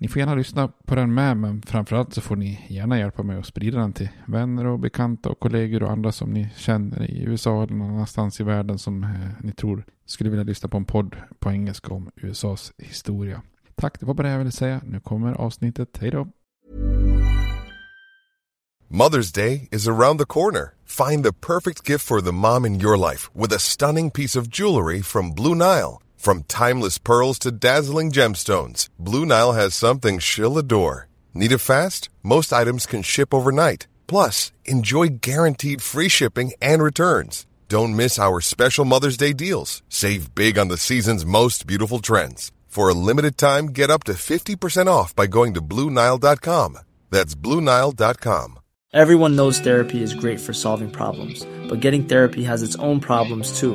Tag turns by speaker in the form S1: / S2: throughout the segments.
S1: Ni får gärna lyssna på den med, men framförallt så får ni gärna hjälpa mig att sprida den till vänner och bekanta och kollegor och andra som ni känner i USA eller någon annanstans i världen som eh, ni tror skulle vilja lyssna på en podd på engelska om USAs historia. Tack, det var bara det jag ville säga. Nu kommer avsnittet. Hej då!
S2: Mother's Day is around the corner. Find the perfect gift for the mom in your life with a stunning piece of jewelry from Blue Nile. From timeless pearls to dazzling gemstones, Blue Nile has something she'll adore. Need it fast? Most items can ship overnight. Plus, enjoy guaranteed free shipping and returns. Don't miss our special Mother's Day deals. Save big on the season's most beautiful trends. For a limited time, get up to 50% off by going to BlueNile.com. That's BlueNile.com.
S3: Everyone knows therapy is great for solving problems, but getting therapy has its own problems too,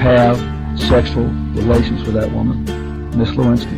S4: have sexual relations with that woman, Miss Lewinsky.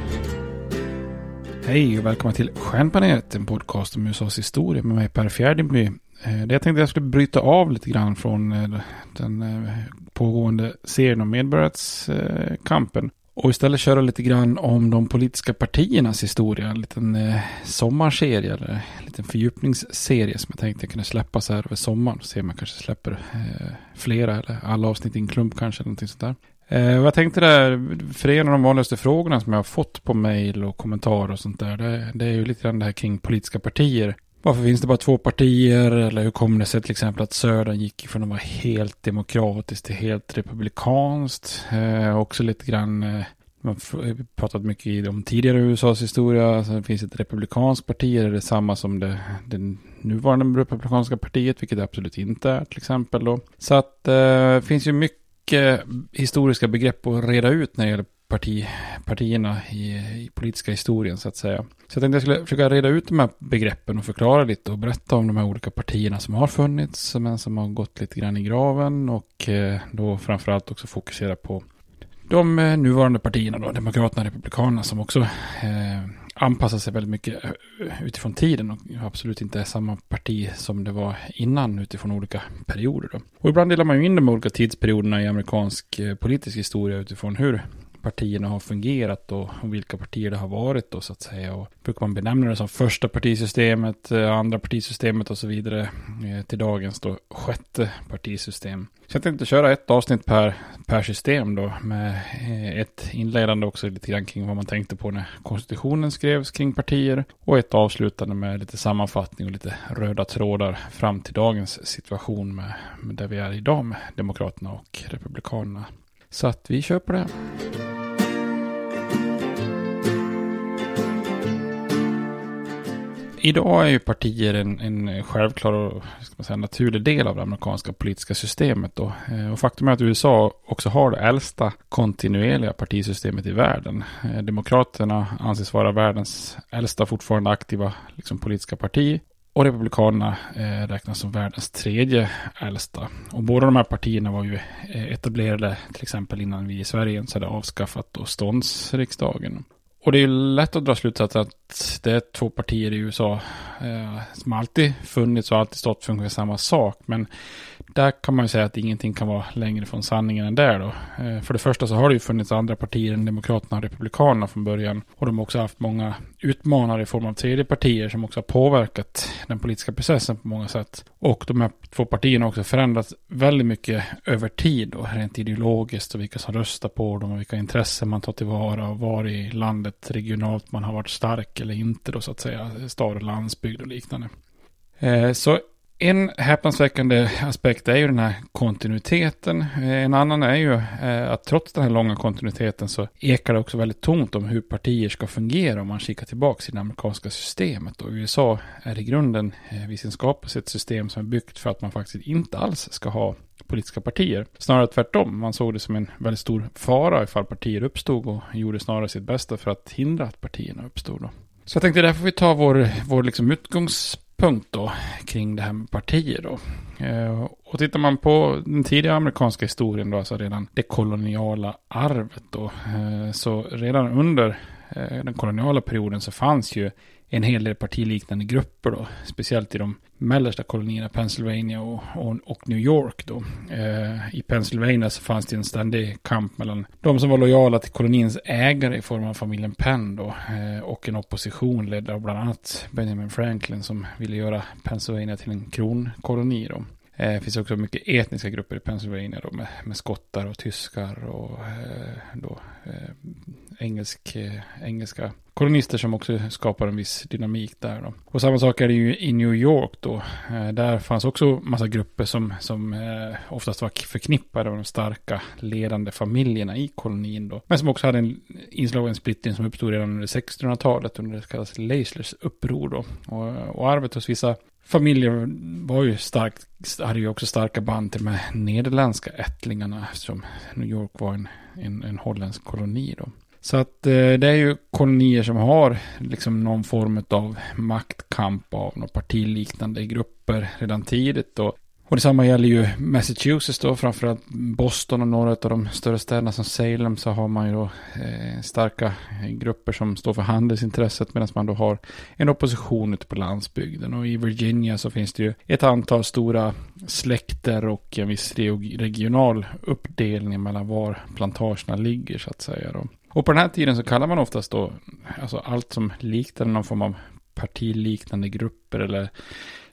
S1: Hej och välkomna till Stjärnpaneret, en podcast om USAs historia med mig Per Fjärdingby. Eh, det jag tänkte jag skulle bryta av lite grann från eh, den eh, pågående serien om medborgarrättskampen. Och istället köra lite grann om de politiska partiernas historia. En liten eh, sommarserie eller en liten fördjupningsserie som jag tänkte kunna släppa så här över sommaren. Se om jag kanske släpper eh, flera eller alla avsnitt i en klump kanske. Eller någonting sånt där. Eh, och jag tänkte där, för en av de vanligaste frågorna som jag har fått på mail och kommentarer och sånt där. Det, det är ju lite grann det här kring politiska partier. Varför finns det bara två partier? Eller hur kommer det sig till exempel att Södern gick från att vara helt demokratiskt till helt republikanskt? Eh, också lite grann, eh, man har eh, pratat mycket om tidigare USAs historia. Alltså det finns ett republikanskt parti, är det samma som det, det nuvarande republikanska partiet, vilket det absolut inte är till exempel. Då. Så att eh, det finns ju mycket historiska begrepp att reda ut när det gäller parti, partierna i, i politiska historien så att säga. Så jag tänkte jag skulle försöka reda ut de här begreppen och förklara lite och berätta om de här olika partierna som har funnits men som har gått lite grann i graven och eh, då framförallt också fokusera på de eh, nuvarande partierna då, Demokraterna och Republikanerna som också eh, anpassar sig väldigt mycket eh, utifrån tiden och absolut inte är samma parti som det var innan utifrån olika perioder. Då. Och ibland delar man ju in de olika tidsperioderna i amerikansk eh, politisk historia utifrån hur partierna har fungerat och vilka partier det har varit då så att säga. Och brukar man benämna det som första partisystemet, eh, andra partisystemet och så vidare eh, till dagens då sjätte partisystem. Så jag tänkte köra ett avsnitt per, per system då med eh, ett inledande också lite grann kring vad man tänkte på när konstitutionen skrevs kring partier och ett avslutande med lite sammanfattning och lite röda trådar fram till dagens situation med, med där vi är idag med Demokraterna och Republikanerna. Så att vi kör på det. Idag är ju partier en, en självklar och ska man säga, naturlig del av det amerikanska politiska systemet. Då. Eh, och faktum är att USA också har det äldsta kontinuerliga partisystemet i världen. Eh, demokraterna anses vara världens äldsta fortfarande aktiva liksom, politiska parti. Och Republikanerna eh, räknas som världens tredje äldsta. Och båda de här partierna var ju eh, etablerade till exempel innan vi i Sverige ens hade avskaffat ståndsriksdagen. Och det är ju lätt att dra slutsatsen att det är två partier i USA eh, som alltid funnits och alltid stått för samma sak. Men där kan man ju säga att ingenting kan vara längre från sanningen än där då. Eh, för det första så har det ju funnits andra partier än Demokraterna och Republikanerna från början. Och de har också haft många utmanare i form av tredje partier som också har påverkat den politiska processen på många sätt. Och de här två partierna har också förändrats väldigt mycket över tid då, rent ideologiskt och vilka som röstar på dem och vilka intressen man tar tillvara och var i landet regionalt man har varit stark eller inte då så att säga, stad och landsbygd och liknande. Eh, så en häpnadsväckande aspekt är ju den här kontinuiteten. Eh, en annan är ju eh, att trots den här långa kontinuiteten så ekar det också väldigt tomt om hur partier ska fungera om man kikar tillbaka i det amerikanska systemet. Och USA är i grunden eh, vid sin skapelse ett system som är byggt för att man faktiskt inte alls ska ha politiska partier. Snarare tvärtom, man såg det som en väldigt stor fara ifall partier uppstod och gjorde snarare sitt bästa för att hindra att partierna uppstod. Då. Så jag tänkte därför vi tar vår, vår liksom utgångspunkt då kring det här med partier då. Eh, och tittar man på den tidiga amerikanska historien då, alltså redan det koloniala arvet då, eh, så redan under eh, den koloniala perioden så fanns ju en hel del partiliknande grupper då, speciellt i de mellersta kolonierna Pennsylvania och, och, och New York då. Eh, I Pennsylvania så fanns det en ständig kamp mellan de som var lojala till kolonins ägare i form av familjen Penn då eh, och en opposition ledd av bland annat Benjamin Franklin som ville göra Pennsylvania till en kronkoloni då. Det finns också mycket etniska grupper i Pennsylvania då, med, med skottar och tyskar och eh, då, eh, engelsk, engelska kolonister som också skapar en viss dynamik där. Då. Och samma sak är det ju i New York då. Där fanns också massa grupper som, som oftast var förknippade med de starka ledande familjerna i kolonin då. Men som också hade en inslag av en splittring som uppstod redan under 1600-talet under det kallas Leislers uppror då. Och, och arvet hos vissa Familjen var ju starkt, hade ju också starka band till de här nederländska ättlingarna eftersom New York var en, en, en holländsk koloni då. Så att eh, det är ju kolonier som har liksom någon form av maktkamp av några partiliknande grupper redan tidigt. Och, och detsamma gäller ju Massachusetts då, framförallt Boston och några av de större städerna som Salem så har man ju då eh, starka grupper som står för handelsintresset medan man då har en opposition ute på landsbygden. Och i Virginia så finns det ju ett antal stora släkter och en viss regional uppdelning mellan var plantagerna ligger så att säga. Då. Och på den här tiden så kallar man oftast då, alltså allt som liknar någon form av partiliknande grupper eller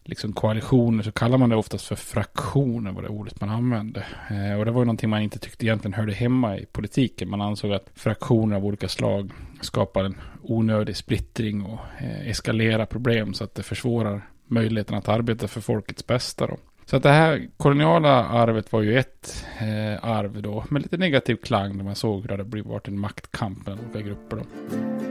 S1: liksom koalitioner så kallar man det oftast för fraktioner var det ordet man använde. Eh, och det var ju någonting man inte tyckte egentligen hörde hemma i politiken. Man ansåg att fraktioner av olika slag skapar en onödig splittring och eh, eskalerar problem så att det försvårar möjligheten att arbeta för folkets bästa. Då. Så att det här koloniala arvet var ju ett eh, arv då med lite negativ klang när man såg hur det hade varit en maktkamp mellan olika grupper. Då.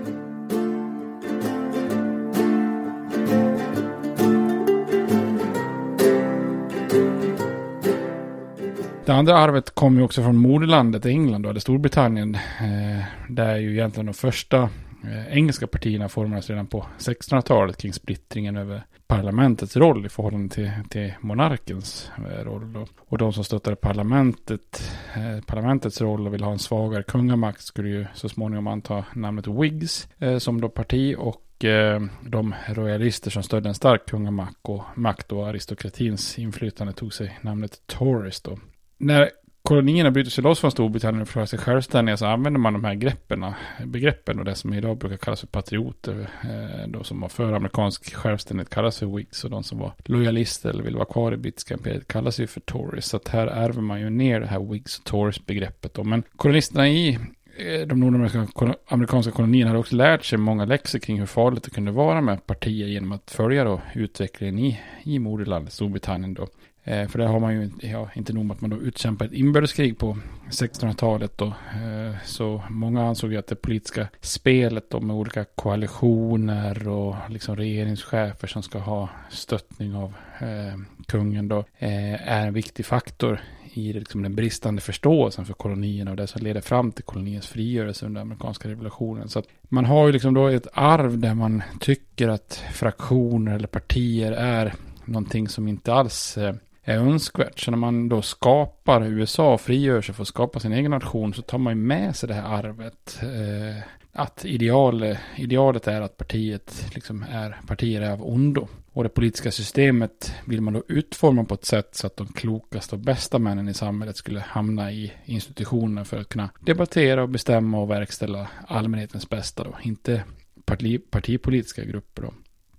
S1: Det andra arvet kom ju också från moderlandet England, då, eller Storbritannien. Eh, där ju egentligen de första eh, engelska partierna formades redan på 1600-talet kring splittringen över parlamentets roll i förhållande till, till monarkens eh, roll. Då. Och de som stöttade parlamentet, eh, parlamentets roll och ville ha en svagare kungamakt skulle ju så småningom anta namnet Whigs eh, som då parti och eh, de royalister som stödde en stark kungamakt och makt och aristokratins inflytande tog sig namnet Tories då. När kolonierna bryter sig loss från Storbritannien och förklarar sig självständiga så använder man de här greppen, begreppen och det som idag brukar kallas för patrioter. Eh, de som var för amerikansk självständighet kallas för Whigs och de som var lojalister eller ville vara kvar i brittiska imperiet kallas ju för Tories. Så att här ärver man ju ner det här Whigs och Tories begreppet då. Men kolonisterna i eh, de nordamerikanska kolonierna hade också lärt sig många läxor kring hur farligt det kunde vara med partier genom att följa då utvecklingen i, i moderlandet Storbritannien då. Eh, för där har man ju ja, inte nog med att man då utkämpar ett inbördeskrig på 1600-talet då. Eh, så många ansåg ju att det politiska spelet då med olika koalitioner och liksom regeringschefer som ska ha stöttning av eh, kungen då eh, är en viktig faktor i liksom den bristande förståelsen för kolonierna och det som leder fram till koloniens frigörelse under amerikanska revolutionen. Så att man har ju liksom då ett arv där man tycker att fraktioner eller partier är någonting som inte alls eh, är önskvärt. Så när man då skapar USA och frigör sig för att skapa sin egen nation så tar man ju med sig det här arvet. Eh, att ideal, idealet är att partiet liksom är partier är av ondo. Och det politiska systemet vill man då utforma på ett sätt så att de klokaste och bästa männen i samhället skulle hamna i institutioner för att kunna debattera och bestämma och verkställa allmänhetens bästa då. Inte parti, partipolitiska grupper då.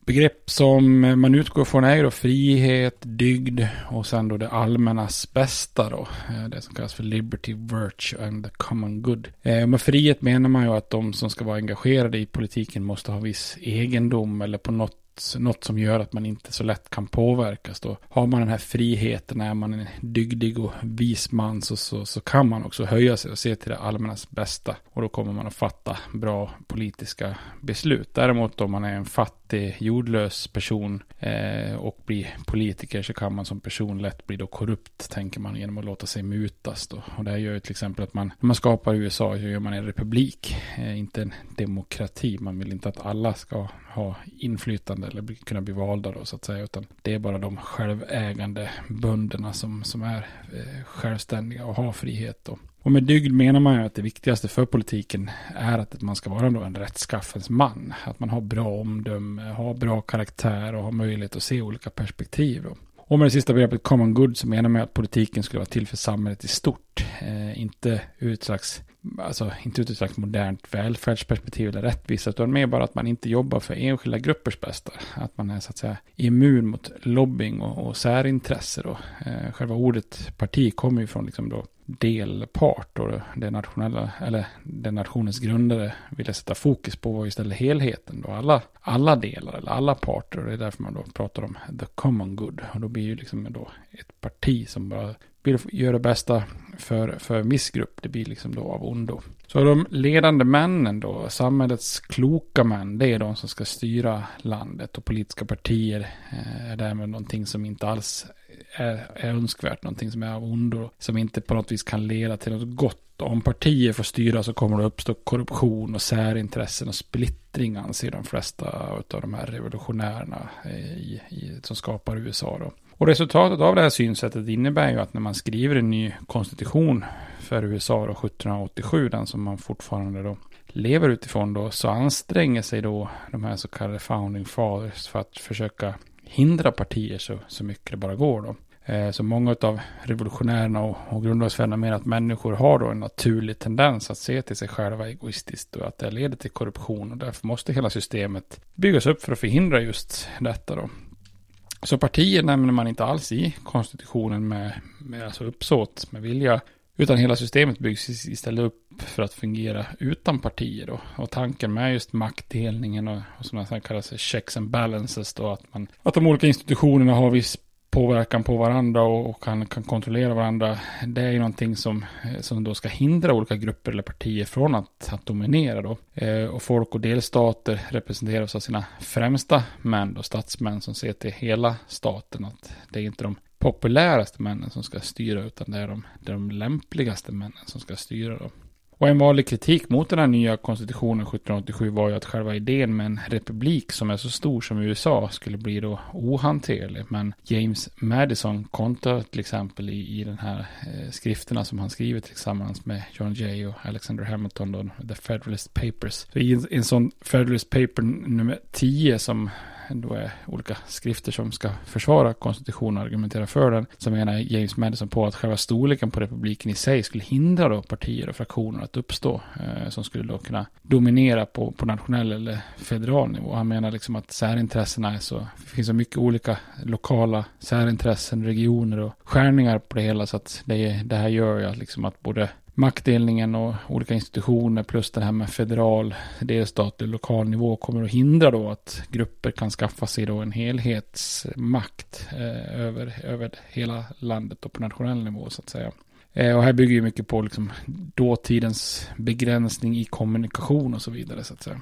S1: Begrepp som man utgår från är då frihet, dygd och sen då det allmännas bästa då. Eh, det som kallas för liberty, virtue and the common good. Eh, med frihet menar man ju att de som ska vara engagerade i politiken måste ha viss egendom eller på något något som gör att man inte så lätt kan påverkas. Då har man den här friheten, är man en dygdig och vis man så, så, så kan man också höja sig och se till det allmännas bästa. Och då kommer man att fatta bra politiska beslut. Däremot om man är en fattig, jordlös person eh, och blir politiker så kan man som person lätt bli då korrupt, tänker man, genom att låta sig mutas. Då. Och det här gör ju till exempel att man, när man skapar USA, så gör man en republik, eh, inte en demokrati. Man vill inte att alla ska ha inflytande eller kunna bli valda då så att säga. Utan det är bara de självägande bönderna som, som är eh, självständiga och har frihet då. Och med dygd menar man ju att det viktigaste för politiken är att man ska vara en rättskaffens man. Att man har bra omdöme, har bra karaktär och har möjlighet att se olika perspektiv. Då. Och med det sista begreppet common good så menar man att politiken skulle vara till för samhället i stort. Eh, inte ur ett slags alltså inte ur ett slags modernt välfärdsperspektiv eller rättvisa, utan mer bara att man inte jobbar för enskilda gruppers bästa. Att man är så att säga immun mot lobbying och, och särintresse då. Eh, själva ordet parti kommer ju från liksom då delpart och det nationella, eller den nationens grundare ville sätta fokus på var istället helheten då. Alla, alla delar eller alla parter och det är därför man då pratar om the common good. Och då blir ju liksom då ett parti som bara vill göra det bästa för, för viss grupp. Det blir liksom då av ondo. Så de ledande männen då, samhällets kloka män, det är de som ska styra landet och politiska partier eh, är därmed någonting som inte alls är, är önskvärt, någonting som är av ondo, som inte på något vis kan leda till något gott. Om partier får styra så kommer det uppstå korruption och särintressen och splittring anser de flesta av de här revolutionärerna eh, i, i, som skapar USA. Då. Och resultatet av det här synsättet innebär ju att när man skriver en ny konstitution för USA då 1787, den som man fortfarande då lever utifrån då, så anstränger sig då de här så kallade founding fathers för att försöka hindra partier så, så mycket det bara går då. Eh, så många av revolutionärerna och, och grundlagsfäderna menar att människor har då en naturlig tendens att se till sig själva egoistiskt och att det leder till korruption och därför måste hela systemet byggas upp för att förhindra just detta då. Så partier nämner man inte alls i konstitutionen med, med alltså uppsåt, med vilja. Utan hela systemet byggs istället upp för att fungera utan partier. Då. Och tanken med just maktdelningen och, och som kallas checks and balances då. Att, man, att de olika institutionerna har viss påverkan på varandra och, och kan, kan kontrollera varandra. Det är ju någonting som, eh, som då ska hindra olika grupper eller partier från att, att dominera då. Eh, och folk och delstater representeras av sina främsta män och statsmän som ser till hela staten. Att det är inte de populäraste männen som ska styra utan det är de, det är de lämpligaste männen som ska styra då. Och en vanlig kritik mot den här nya konstitutionen 1787 var ju att själva idén med en republik som är så stor som USA skulle bli då ohanterlig. Men James Madison kontrar till exempel i, i den här eh, skrifterna som han skriver tillsammans med John Jay och Alexander Hamilton, då, The Federalist Papers. Så i en, en sån Federalist Paper nummer 10 som då är olika skrifter som ska försvara konstitutionen och argumentera för den, så menar James Madison på att själva storleken på republiken i sig skulle hindra då partier och fraktioner att uppstå, eh, som skulle då kunna dominera på, på nationell eller federal nivå. Han menar liksom att särintressena är så, det finns så mycket olika lokala särintressen, regioner och skärningar på det hela, så att det, det här gör ju att liksom att både maktdelningen och olika institutioner plus det här med federal, delstat och lokal nivå kommer att hindra då att grupper kan skaffa sig då en helhetsmakt eh, över, över hela landet och på nationell nivå så att säga. Eh, och här bygger ju mycket på liksom dåtidens begränsning i kommunikation och så vidare så att säga.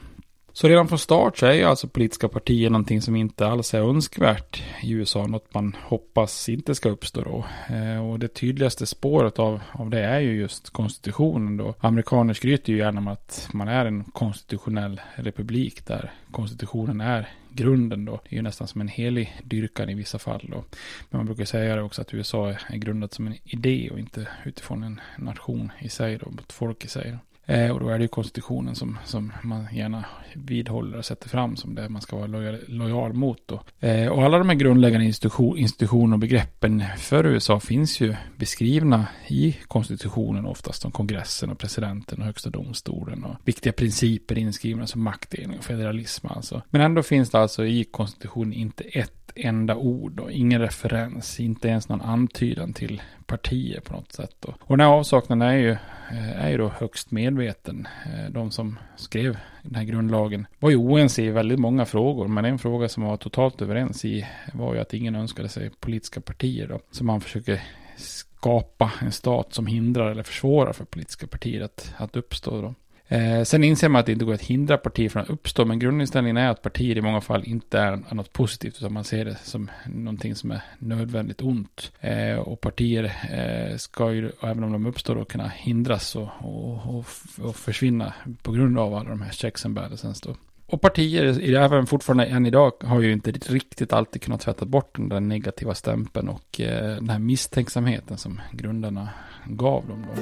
S1: Så redan från start så är ju alltså politiska partier någonting som inte alls är önskvärt i USA. Något man hoppas inte ska uppstå då. Eh, och det tydligaste spåret av, av det är ju just konstitutionen då. Amerikaner skryter ju gärna om att man är en konstitutionell republik där konstitutionen är grunden då. Det är ju nästan som en helig dyrkan i vissa fall då. Men man brukar säga det också att USA är grundat som en idé och inte utifrån en nation i sig då, ett folk i sig. Då. Eh, och då är det ju konstitutionen som, som man gärna vidhåller och sätter fram som det man ska vara lojal, lojal mot. Då. Eh, och alla de här grundläggande institution, institutioner och begreppen för USA finns ju beskrivna i konstitutionen oftast om kongressen och presidenten och högsta domstolen och viktiga principer inskrivna som maktdelning och federalism alltså. Men ändå finns det alltså i konstitutionen inte ett enda ord och ingen referens, inte ens någon antydan till partier på något sätt. Då. Och den här avsaknaden är ju, eh, är ju då högst medveten. Eh, de som skrev den här grundlagen var ju oense i väldigt många frågor, men en fråga som var totalt överens i var ju att ingen önskade sig politiska partier då. Så man försöker skapa en stat som hindrar eller försvårar för politiska partier att, att uppstå. Då. Eh, sen inser man att det inte går att hindra partier från att uppstå, men grundinställningen är att partier i många fall inte är något positivt, utan man ser det som någonting som är nödvändigt ont. Eh, och partier eh, ska ju, även om de uppstår, då, kunna hindras och, och, och, och, försvinna på grund av alla de här checks and balances. Då. Och partier, även fortfarande än idag, har ju inte riktigt alltid kunnat tvätta bort den där negativa stämpeln och eh, den här misstänksamheten som grundarna gav dem. Då.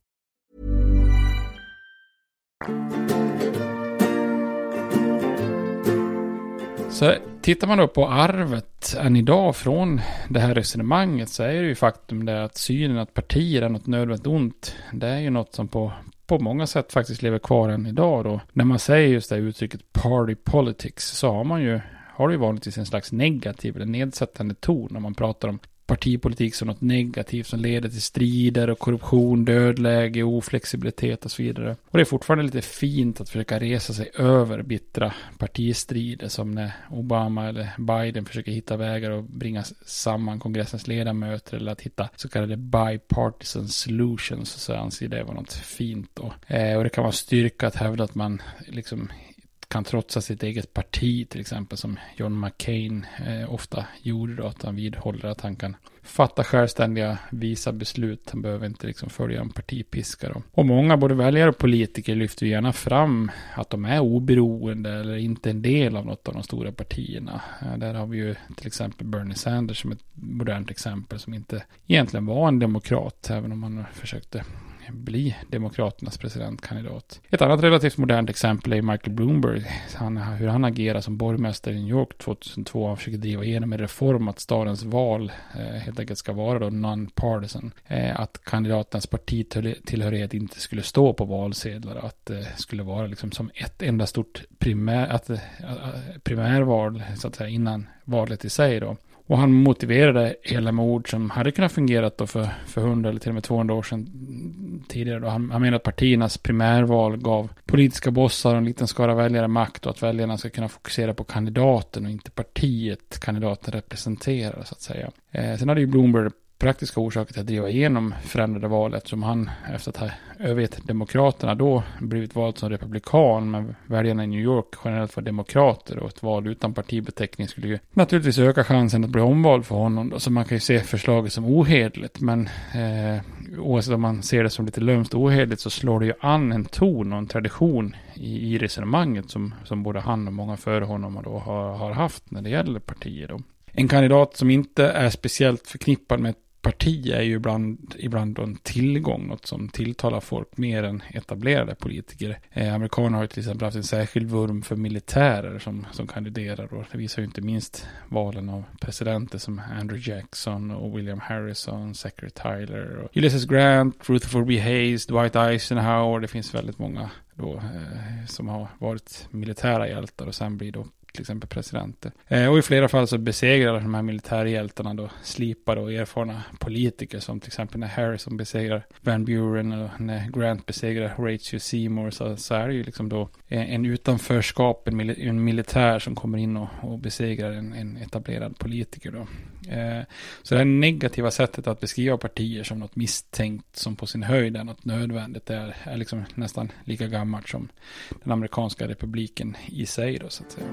S1: Så tittar man då på arvet än idag från det här resonemanget så är det ju faktum det att synen att partier är något nödvändigt ont. Det är ju något som på, på många sätt faktiskt lever kvar än idag då. När man säger just det uttrycket party politics så har man ju har det ju vanligtvis en slags negativ eller nedsättande ton när man pratar om partipolitik som något negativt som leder till strider och korruption, dödläge, oflexibilitet och så vidare. Och det är fortfarande lite fint att försöka resa sig över bittra partistrider som när Obama eller Biden försöker hitta vägar och bringa samman kongressens ledamöter eller att hitta så kallade bipartisan solutions så anser det vara något fint då. Eh, och det kan vara styrka att hävda att man liksom kan trotsa sitt eget parti till exempel som John McCain eh, ofta gjorde då att han vidhåller att han kan fatta självständiga visa beslut. Han behöver inte liksom följa en partipiska då. Och många både väljare och politiker lyfter gärna fram att de är oberoende eller inte en del av något av de stora partierna. Eh, där har vi ju till exempel Bernie Sanders som ett modernt exempel som inte egentligen var en demokrat även om han försökte bli Demokraternas presidentkandidat. Ett annat relativt modernt exempel är Michael Bloomberg. Han, hur han agerar som borgmästare i New York 2002. Han försöker driva igenom en reform att stadens val eh, helt enkelt ska vara då non-partisan. Eh, att kandidaternas partitillhörighet inte skulle stå på valsedlar. Att det eh, skulle vara liksom som ett enda stort primär, att, äh, primärval så att säga innan valet i sig då. Och han motiverade hela med ord som hade kunnat fungerat då för, för 100 eller till och med 200 år sedan tidigare. Då. Han, han menar att partiernas primärval gav politiska bossar och en liten skara väljare makt och att väljarna ska kunna fokusera på kandidaten och inte partiet kandidaten representerar så att säga. Eh, sen hade ju Bloomberg praktiska orsaker till att driva igenom förändrade val eftersom han efter att ha övergett Demokraterna då blivit vald som republikan men väljarna i New York generellt var demokrater och ett val utan partibeteckning skulle ju naturligtvis öka chansen att bli omvald för honom då. Så man kan ju se förslaget som ohedligt men eh, oavsett om man ser det som lite lömskt ohederligt så slår det ju an en ton och en tradition i, i resonemanget som, som både han och många före honom då har, har haft när det gäller partier då. En kandidat som inte är speciellt förknippad med parti är ju ibland, ibland en tillgång, något som tilltalar folk mer än etablerade politiker. Eh, amerikanerna har ju till exempel haft en särskild vurm för militärer som, som kandiderar och det visar ju inte minst valen av presidenter som Andrew Jackson och William Harrison, Zachary Tyler och Ulysses Grant, Rutherford B. Hayes, Dwight Eisenhower. Det finns väldigt många då eh, som har varit militära hjältar och sen blir då till exempel presidenter. Eh, och i flera fall så besegrar de här militärhjältarna då slipade och erfarna politiker som till exempel när Harrison besegrar Van Buren och när Grant besegrar Horatio Seymour så, så är det ju liksom då en, utanförskap, en, en, militär som kommer in och, och besegrar en, en etablerad politiker då. Eh, så det här negativa sättet att beskriva partier som något misstänkt som på sin höjd är något nödvändigt är, är liksom nästan lika gammalt som den amerikanska republiken i sig då så att säga.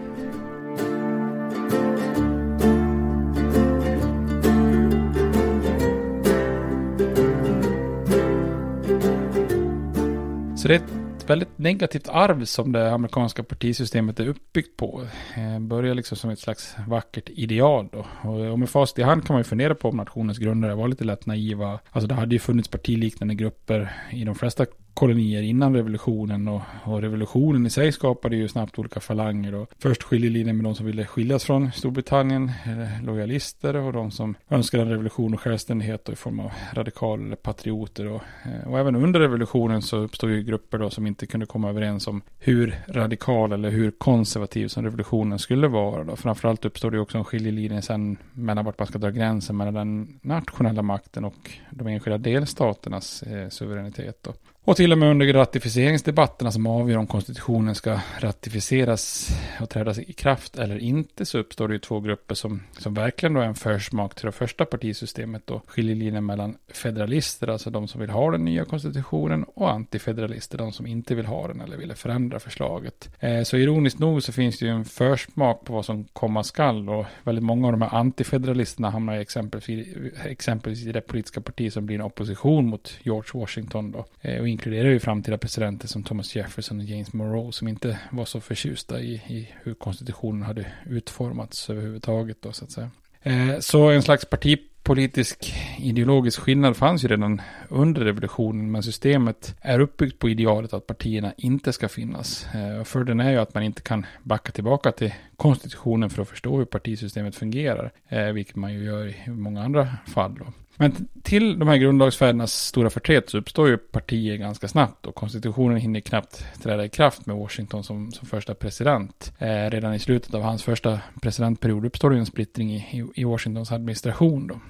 S1: Så det är ett väldigt negativt arv som det amerikanska partisystemet är uppbyggt på. Eh, börjar liksom som ett slags vackert ideal då. Och eh, med fast i hand kan man ju fundera på om nationens grundare var lite lätt naiva. Alltså det hade ju funnits partiliknande grupper i de flesta kolonier innan revolutionen och, och, revolutionen i sig skapade ju snabbt olika falanger. Och först skiljelinjen med de som ville skiljas från Storbritannien, eh, lojalister och de som önskade en revolution och självständighet i form av radikaler eller patrioter. Och, eh, och även under revolutionen så uppstod ju grupper då som inte kunde komma överens om hur radikal eller hur konservativ som revolutionen skulle vara. Då. Framförallt uppstod det också en skiljelinje sen mellan vart man ska dra gränsen mellan den nationella makten och de enskilda delstaternas eh, suveränitet. Då. Och till och med under ratificeringsdebatterna som avgör om konstitutionen ska ratificeras och trädas i kraft eller inte så uppstår det ju två grupper som, som verkligen då är en försmak till det första partisystemet då skiljelinjen mellan federalister, alltså de som vill ha den nya konstitutionen och antifederalister, de som inte vill ha den eller vill förändra förslaget. Eh, så ironiskt nog så finns det ju en försmak på vad som komma skall och väldigt många av de här antifederalisterna hamnar i exempelvis, exempelvis i det politiska parti som blir en opposition mot George Washington då. Eh, och inkluderar ju framtida presidenter som Thomas Jefferson och James Monroe som inte var så förtjusta i, i hur konstitutionen hade utformats överhuvudtaget då så att säga. Eh, så en slags partipolitisk ideologisk skillnad fanns ju redan under revolutionen, men systemet är uppbyggt på idealet att partierna inte ska finnas. Eh, fördelen är ju att man inte kan backa tillbaka till konstitutionen för att förstå hur partisystemet fungerar, eh, vilket man ju gör i många andra fall. Då. Men till de här grundlagsfädernas stora förtret så uppstår ju partier ganska snabbt och konstitutionen hinner knappt träda i kraft med Washington som, som första president. Eh, redan i slutet av hans första presidentperiod uppstår det en splittring i, i Washingtons administration då.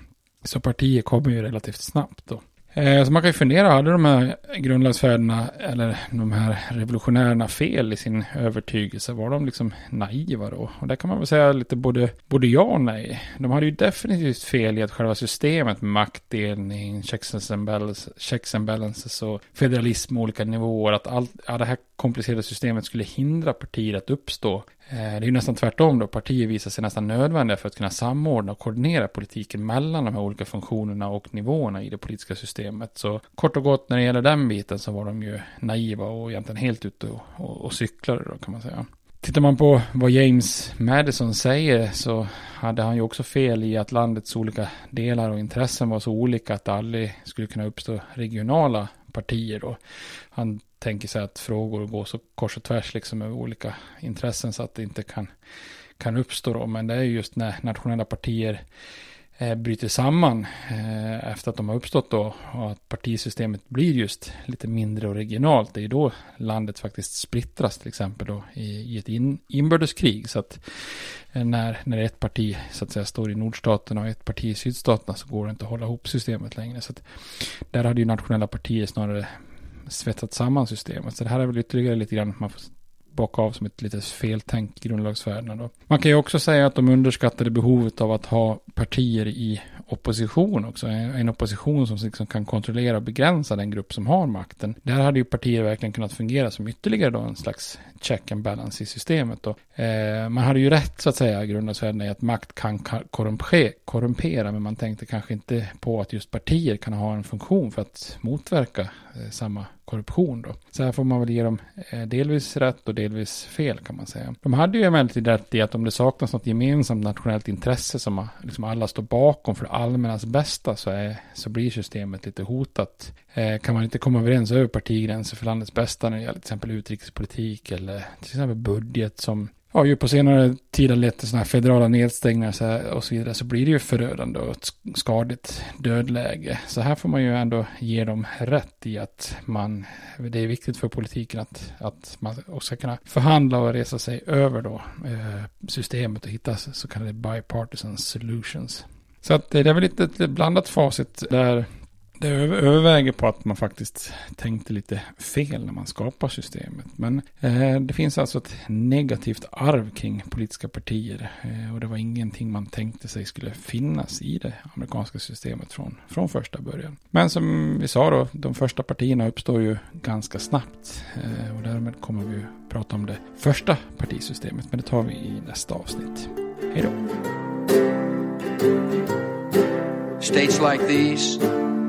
S1: Så partier kommer ju relativt snabbt då. Eh, så man kan ju fundera, hade de här grundlagsfäderna eller de här revolutionärerna fel i sin övertygelse? Var de liksom naiva då? Och där kan man väl säga lite både, både ja och nej. De hade ju definitivt fel i att själva systemet med maktdelning, checks and balances, checks and balances och federalism på olika nivåer, att allt, ja, det här komplicerade systemet skulle hindra partier att uppstå. Eh, det är ju nästan tvärtom då. Partier visar sig nästan nödvändiga för att kunna samordna och koordinera politiken mellan de här olika funktionerna och nivåerna i det politiska systemet. Så kort och gott när det gäller den biten så var de ju naiva och egentligen helt ute och, och, och cyklade då kan man säga. Tittar man på vad James Madison säger så hade han ju också fel i att landets olika delar och intressen var så olika att det aldrig skulle kunna uppstå regionala partier då. Han tänker sig att frågor går så kors och tvärs liksom över olika intressen så att det inte kan, kan uppstå då. Men det är just när nationella partier eh, bryter samman eh, efter att de har uppstått då och att partisystemet blir just lite mindre och regionalt. Det är ju då landet faktiskt splittras till exempel då i, i ett in, inbördeskrig. Så att eh, när, när ett parti så att säga står i nordstaterna och ett parti i sydstaterna så går det inte att hålla ihop systemet längre. Så att där hade ju nationella partier snarare svetsat samman systemet. Så det här är väl ytterligare lite grann att man får bocka av som ett litet feltänk i grundlagsvärdena. Då. Man kan ju också säga att de underskattade behovet av att ha partier i opposition också. En opposition som liksom kan kontrollera och begränsa den grupp som har makten. Där hade ju partier verkligen kunnat fungera som ytterligare då en slags check and balance i systemet. Då. Eh, man hade ju rätt så att säga grundlagsvärdena i att makt kan korrumpera, men man tänkte kanske inte på att just partier kan ha en funktion för att motverka Eh, samma korruption då. Så här får man väl ge dem eh, delvis rätt och delvis fel kan man säga. De hade ju emellertid rätt i att om det saknas något gemensamt nationellt intresse som liksom alla står bakom för det allmännas bästa så, är, så blir systemet lite hotat. Eh, kan man inte komma överens över partigränser för landets bästa när det gäller till exempel utrikespolitik eller till exempel budget som ja, ju på senare tid har lett till sådana här federala nedstängningar och så vidare så blir det ju förödande och ett skadligt dödläge. Så här får man ju ändå ge dem rätt i att man, det är viktigt för politiken att, att man också kan kunna förhandla och resa sig över då eh, systemet och hitta så kallade bipartisan solutions. Så att det är väl lite ett blandat facit där det överväger på att man faktiskt tänkte lite fel när man skapar systemet. Men eh, det finns alltså ett negativt arv kring politiska partier. Eh, och det var ingenting man tänkte sig skulle finnas i det amerikanska systemet från, från första början. Men som vi sa då, de första partierna uppstår ju ganska snabbt. Eh, och därmed kommer vi prata om det första partisystemet. Men det tar vi i nästa avsnitt. Hej då!
S5: States like these